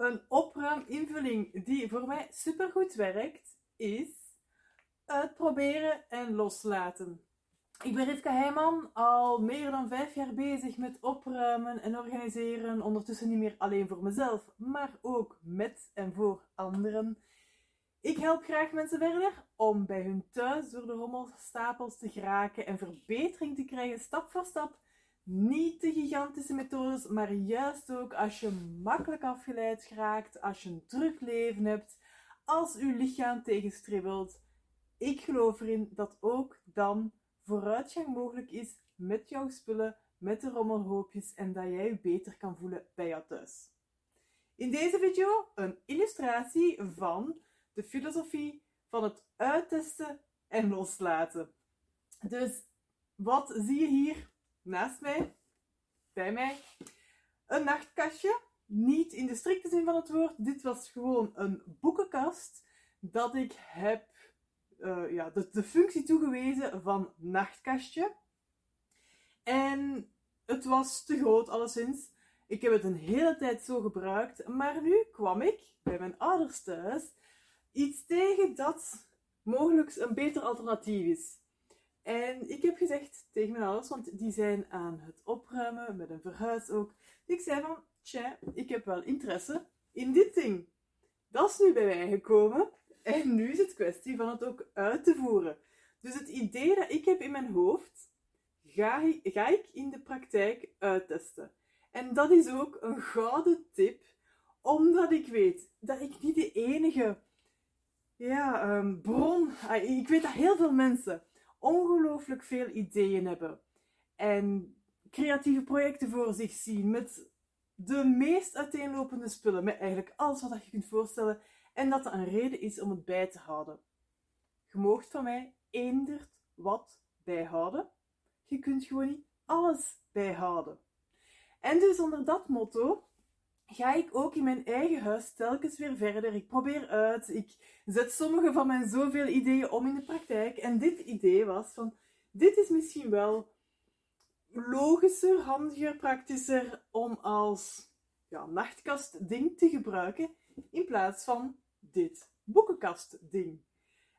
Een opruiminvulling die voor mij supergoed werkt, is uitproberen en loslaten. Ik ben Rivka Heijman, al meer dan vijf jaar bezig met opruimen en organiseren. Ondertussen niet meer alleen voor mezelf, maar ook met en voor anderen. Ik help graag mensen verder om bij hun thuis door de rommelstapels te geraken en verbetering te krijgen, stap voor stap. Niet de gigantische methodes, maar juist ook als je makkelijk afgeleid geraakt, als je een druk leven hebt, als uw lichaam tegenstribbelt. Ik geloof erin dat ook dan vooruitgang mogelijk is met jouw spullen, met de rommelhoopjes en dat jij je beter kan voelen bij jou thuis. In deze video een illustratie van de filosofie van het uittesten en loslaten. Dus wat zie je hier naast mij, bij mij? Een nachtkastje. Niet in de strikte zin van het woord. Dit was gewoon een boekenkast dat ik heb uh, ja, de, de functie toegewezen van nachtkastje. En het was te groot, alleszins. Ik heb het een hele tijd zo gebruikt, maar nu kwam ik bij mijn ouders thuis iets tegen dat mogelijk een beter alternatief is. En ik heb gezegd tegen mijn ouders, want die zijn aan het opruimen, met een verhuis ook. Ik zei van, tja, ik heb wel interesse in dit ding. Dat is nu bij mij gekomen. En nu is het kwestie van het ook uit te voeren. Dus het idee dat ik heb in mijn hoofd, ga, ga ik in de praktijk uittesten. En dat is ook een gouden tip, omdat ik weet dat ik niet de enige ja, um, bron. Ah, ik weet dat heel veel mensen ongelooflijk veel ideeën hebben. En creatieve projecten voor zich zien met de meest uiteenlopende spullen. Met eigenlijk alles wat je kunt voorstellen. En dat er een reden is om het bij te houden. Je moogt van mij eenderd wat bijhouden. Je kunt gewoon niet alles bijhouden. En dus onder dat motto ga ik ook in mijn eigen huis telkens weer verder. Ik probeer uit. Ik zet sommige van mijn zoveel ideeën om in de praktijk. En dit idee was van, dit is misschien wel logischer, handiger, praktischer om als ja, nachtkast ding te gebruiken in plaats van dit boekenkast ding.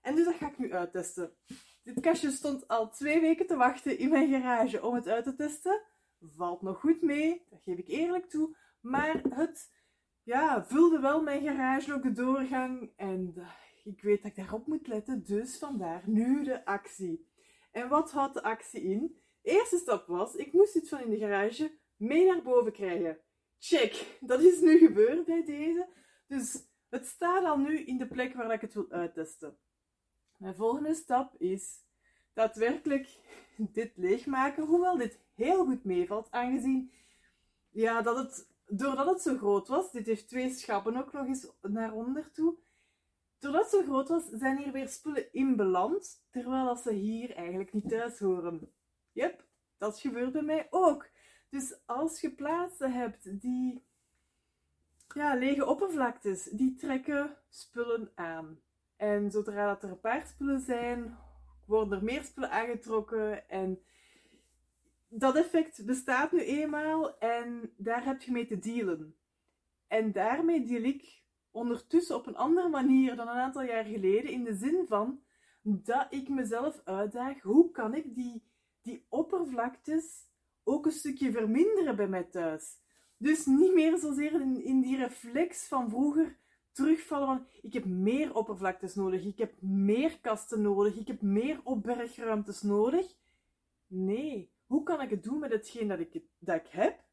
En dus dat ga ik nu uittesten. Dit kastje stond al twee weken te wachten in mijn garage om het uit te testen. Valt nog goed mee, dat geef ik eerlijk toe. Maar het ja, vulde wel mijn garage ook de doorgang. En ik weet dat ik daarop moet letten. Dus vandaar nu de actie. En wat houdt de actie in? eerste stap was, ik moest iets van in de garage mee naar boven krijgen. Check, dat is nu gebeurd bij deze. Dus het staat al nu in de plek waar ik het wil uittesten. Mijn volgende stap is daadwerkelijk dit leegmaken, hoewel dit heel goed meevalt, aangezien ja, dat het, doordat het zo groot was, dit heeft twee schappen ook nog eens naar onder toe, doordat het zo groot was, zijn hier weer spullen in beland, terwijl ze hier eigenlijk niet thuis horen. Yep, dat gebeurt bij mij ook. Dus als je plaatsen hebt die ja, lege oppervlaktes, die trekken spullen aan. En zodra dat er een paar spullen zijn, worden er meer spullen aangetrokken. En dat effect bestaat nu eenmaal en daar heb je mee te dealen. En daarmee deal ik ondertussen op een andere manier dan een aantal jaar geleden. In de zin van dat ik mezelf uitdaag, hoe kan ik die, die oppervlaktes ook een stukje verminderen bij mij thuis? Dus niet meer zozeer in, in die reflex van vroeger terugvallen van ik heb meer oppervlaktes nodig, ik heb meer kasten nodig, ik heb meer opbergruimtes nodig. Nee, hoe kan ik het doen met hetgeen dat ik, dat ik heb?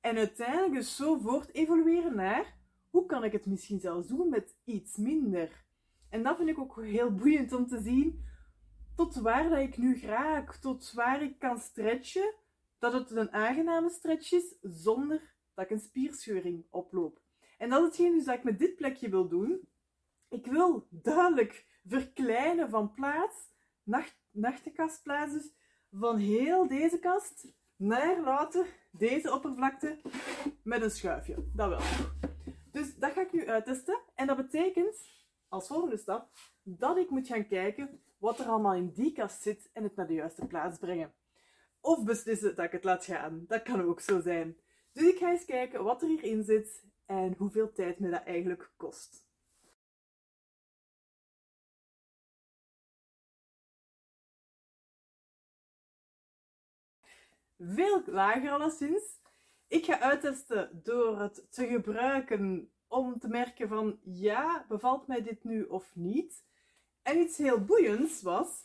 En uiteindelijk dus zo voort evolueren naar hoe kan ik het misschien zelfs doen met iets minder? En dat vind ik ook heel boeiend om te zien tot waar dat ik nu raak, tot waar ik kan stretchen, dat het een aangename stretch is zonder dat ik een spierscheuring oploop. En dat is hetgeen dus dat ik met dit plekje wil doen. Ik wil duidelijk verkleinen van plaats, nacht, nachtenkastplaats van heel deze kast naar later deze oppervlakte met een schuifje. Dat wel. Dus dat ga ik nu uittesten. En dat betekent, als volgende stap, dat ik moet gaan kijken wat er allemaal in die kast zit en het naar de juiste plaats brengen. Of beslissen dat ik het laat gaan. Dat kan ook zo zijn. Dus ik ga eens kijken wat er hierin zit en hoeveel tijd me dat eigenlijk kost. Veel lager alleszins. Ik ga uittesten door het te gebruiken om te merken van ja, bevalt mij dit nu of niet. En iets heel boeiends was,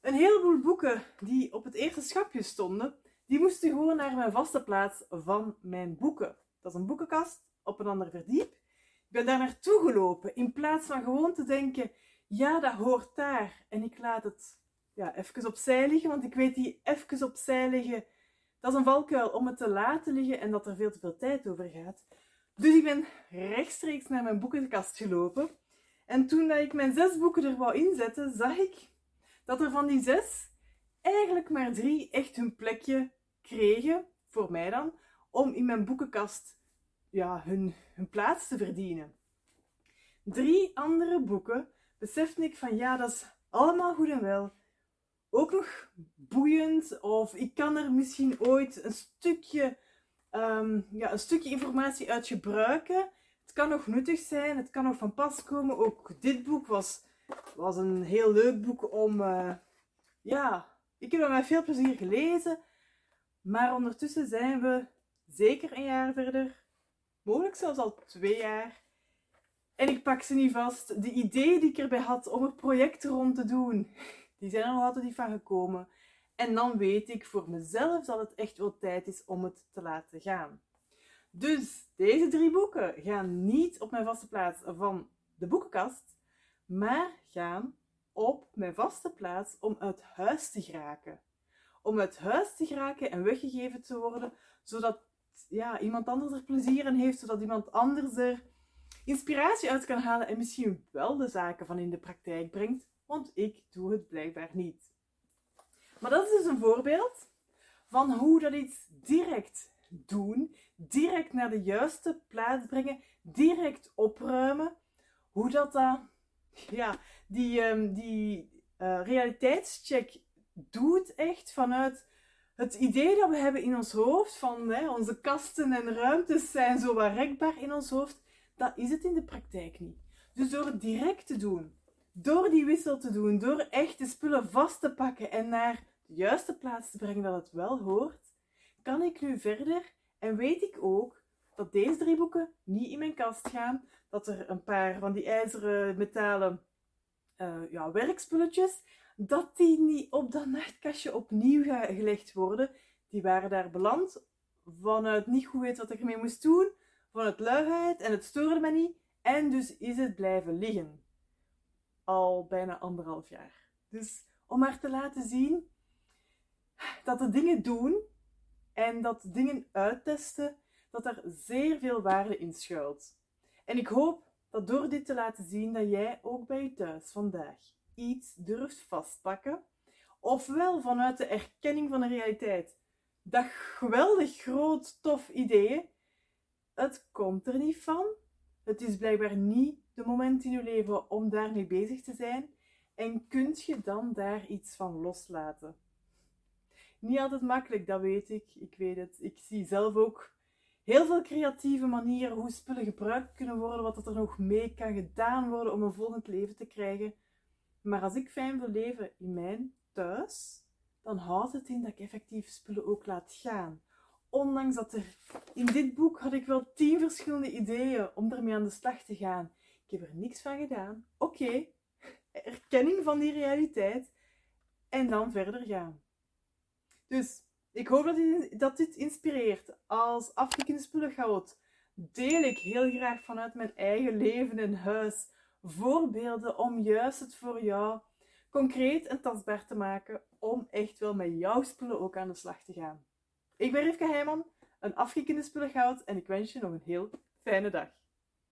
een heleboel boeken die op het eerste schapje stonden, die moesten gewoon naar mijn vaste plaats van mijn boeken. Dat is een boekenkast op een ander verdiep. Ik ben daar naartoe gelopen in plaats van gewoon te denken, ja, dat hoort daar. En ik laat het ja, even opzij liggen, want ik weet die even opzij liggen, dat is een valkuil om het te laten liggen en dat er veel te veel tijd over gaat. Dus ik ben rechtstreeks naar mijn boekenkast gelopen. En toen dat ik mijn zes boeken er wou inzetten, zag ik dat er van die zes eigenlijk maar drie echt hun plekje kregen, voor mij dan, om in mijn boekenkast ja, hun, hun plaats te verdienen. Drie andere boeken besefte ik van ja, dat is allemaal goed en wel. Ook nog boeiend, of ik kan er misschien ooit een stukje, um, ja, een stukje informatie uit gebruiken. Het kan nog nuttig zijn, het kan nog van pas komen. Ook dit boek was, was een heel leuk boek om, uh, ja, ik heb het met veel plezier gelezen. Maar ondertussen zijn we zeker een jaar verder, mogelijk zelfs al twee jaar. En ik pak ze niet vast. De ideeën die ik erbij had om er projecten rond te doen, die zijn er nog altijd niet van gekomen. En dan weet ik voor mezelf dat het echt wel tijd is om het te laten gaan. Dus deze drie boeken gaan niet op mijn vaste plaats van de boekenkast, maar gaan op mijn vaste plaats om uit huis te geraken. Om uit huis te geraken en weggegeven te worden, zodat ja, iemand anders er plezier in heeft, zodat iemand anders er inspiratie uit kan halen en misschien wel de zaken van in de praktijk brengt, want ik doe het blijkbaar niet. Maar dat is dus een voorbeeld van hoe dat iets direct doen, direct naar de juiste plaats brengen, direct opruimen, hoe dat dan, ja, die, um, die uh, realiteitscheck doet echt vanuit het idee dat we hebben in ons hoofd van hè, onze kasten en ruimtes zijn zo rekbaar in ons hoofd, dat is het in de praktijk niet. Dus door het direct te doen, door die wissel te doen, door echt de spullen vast te pakken en naar de juiste plaats te brengen dat het wel hoort, kan ik nu verder en weet ik ook dat deze drie boeken niet in mijn kast gaan, dat er een paar van die ijzeren metalen uh, ja, werkspulletjes, dat die niet op dat nachtkastje opnieuw gelegd worden. Die waren daar beland vanuit niet goed weten wat ik ermee moest doen, vanuit luiheid en het stoorde me niet. En dus is het blijven liggen. Al bijna anderhalf jaar. Dus om maar te laten zien dat er dingen doen en dat dingen uittesten, dat er zeer veel waarde in schuilt. En ik hoop dat door dit te laten zien dat jij ook bij je thuis vandaag iets durft vastpakken, ofwel vanuit de erkenning van de realiteit. Dat geweldig groot, tof idee, het komt er niet van. Het is blijkbaar niet de moment in je leven om daarmee bezig te zijn. En kunt je dan daar iets van loslaten? Niet altijd makkelijk, dat weet ik. Ik weet het. Ik zie zelf ook heel veel creatieve manieren hoe spullen gebruikt kunnen worden, wat er nog mee kan gedaan worden om een volgend leven te krijgen. Maar als ik fijn wil leven in mijn thuis, dan houdt het in dat ik effectief spullen ook laat gaan. Ondanks dat er in dit boek had ik wel tien verschillende ideeën om ermee aan de slag te gaan. Ik heb er niks van gedaan. Oké, erkenning van die realiteit en dan verder gaan. Dus ik hoop dat dit, dat dit inspireert. Als afgekiende spullengoud deel ik heel graag vanuit mijn eigen leven en huis voorbeelden om juist het voor jou concreet en tastbaar te maken om echt wel met jouw spullen ook aan de slag te gaan. Ik ben Rivka Heijman, een afgekiende spullengoud en ik wens je nog een heel fijne dag.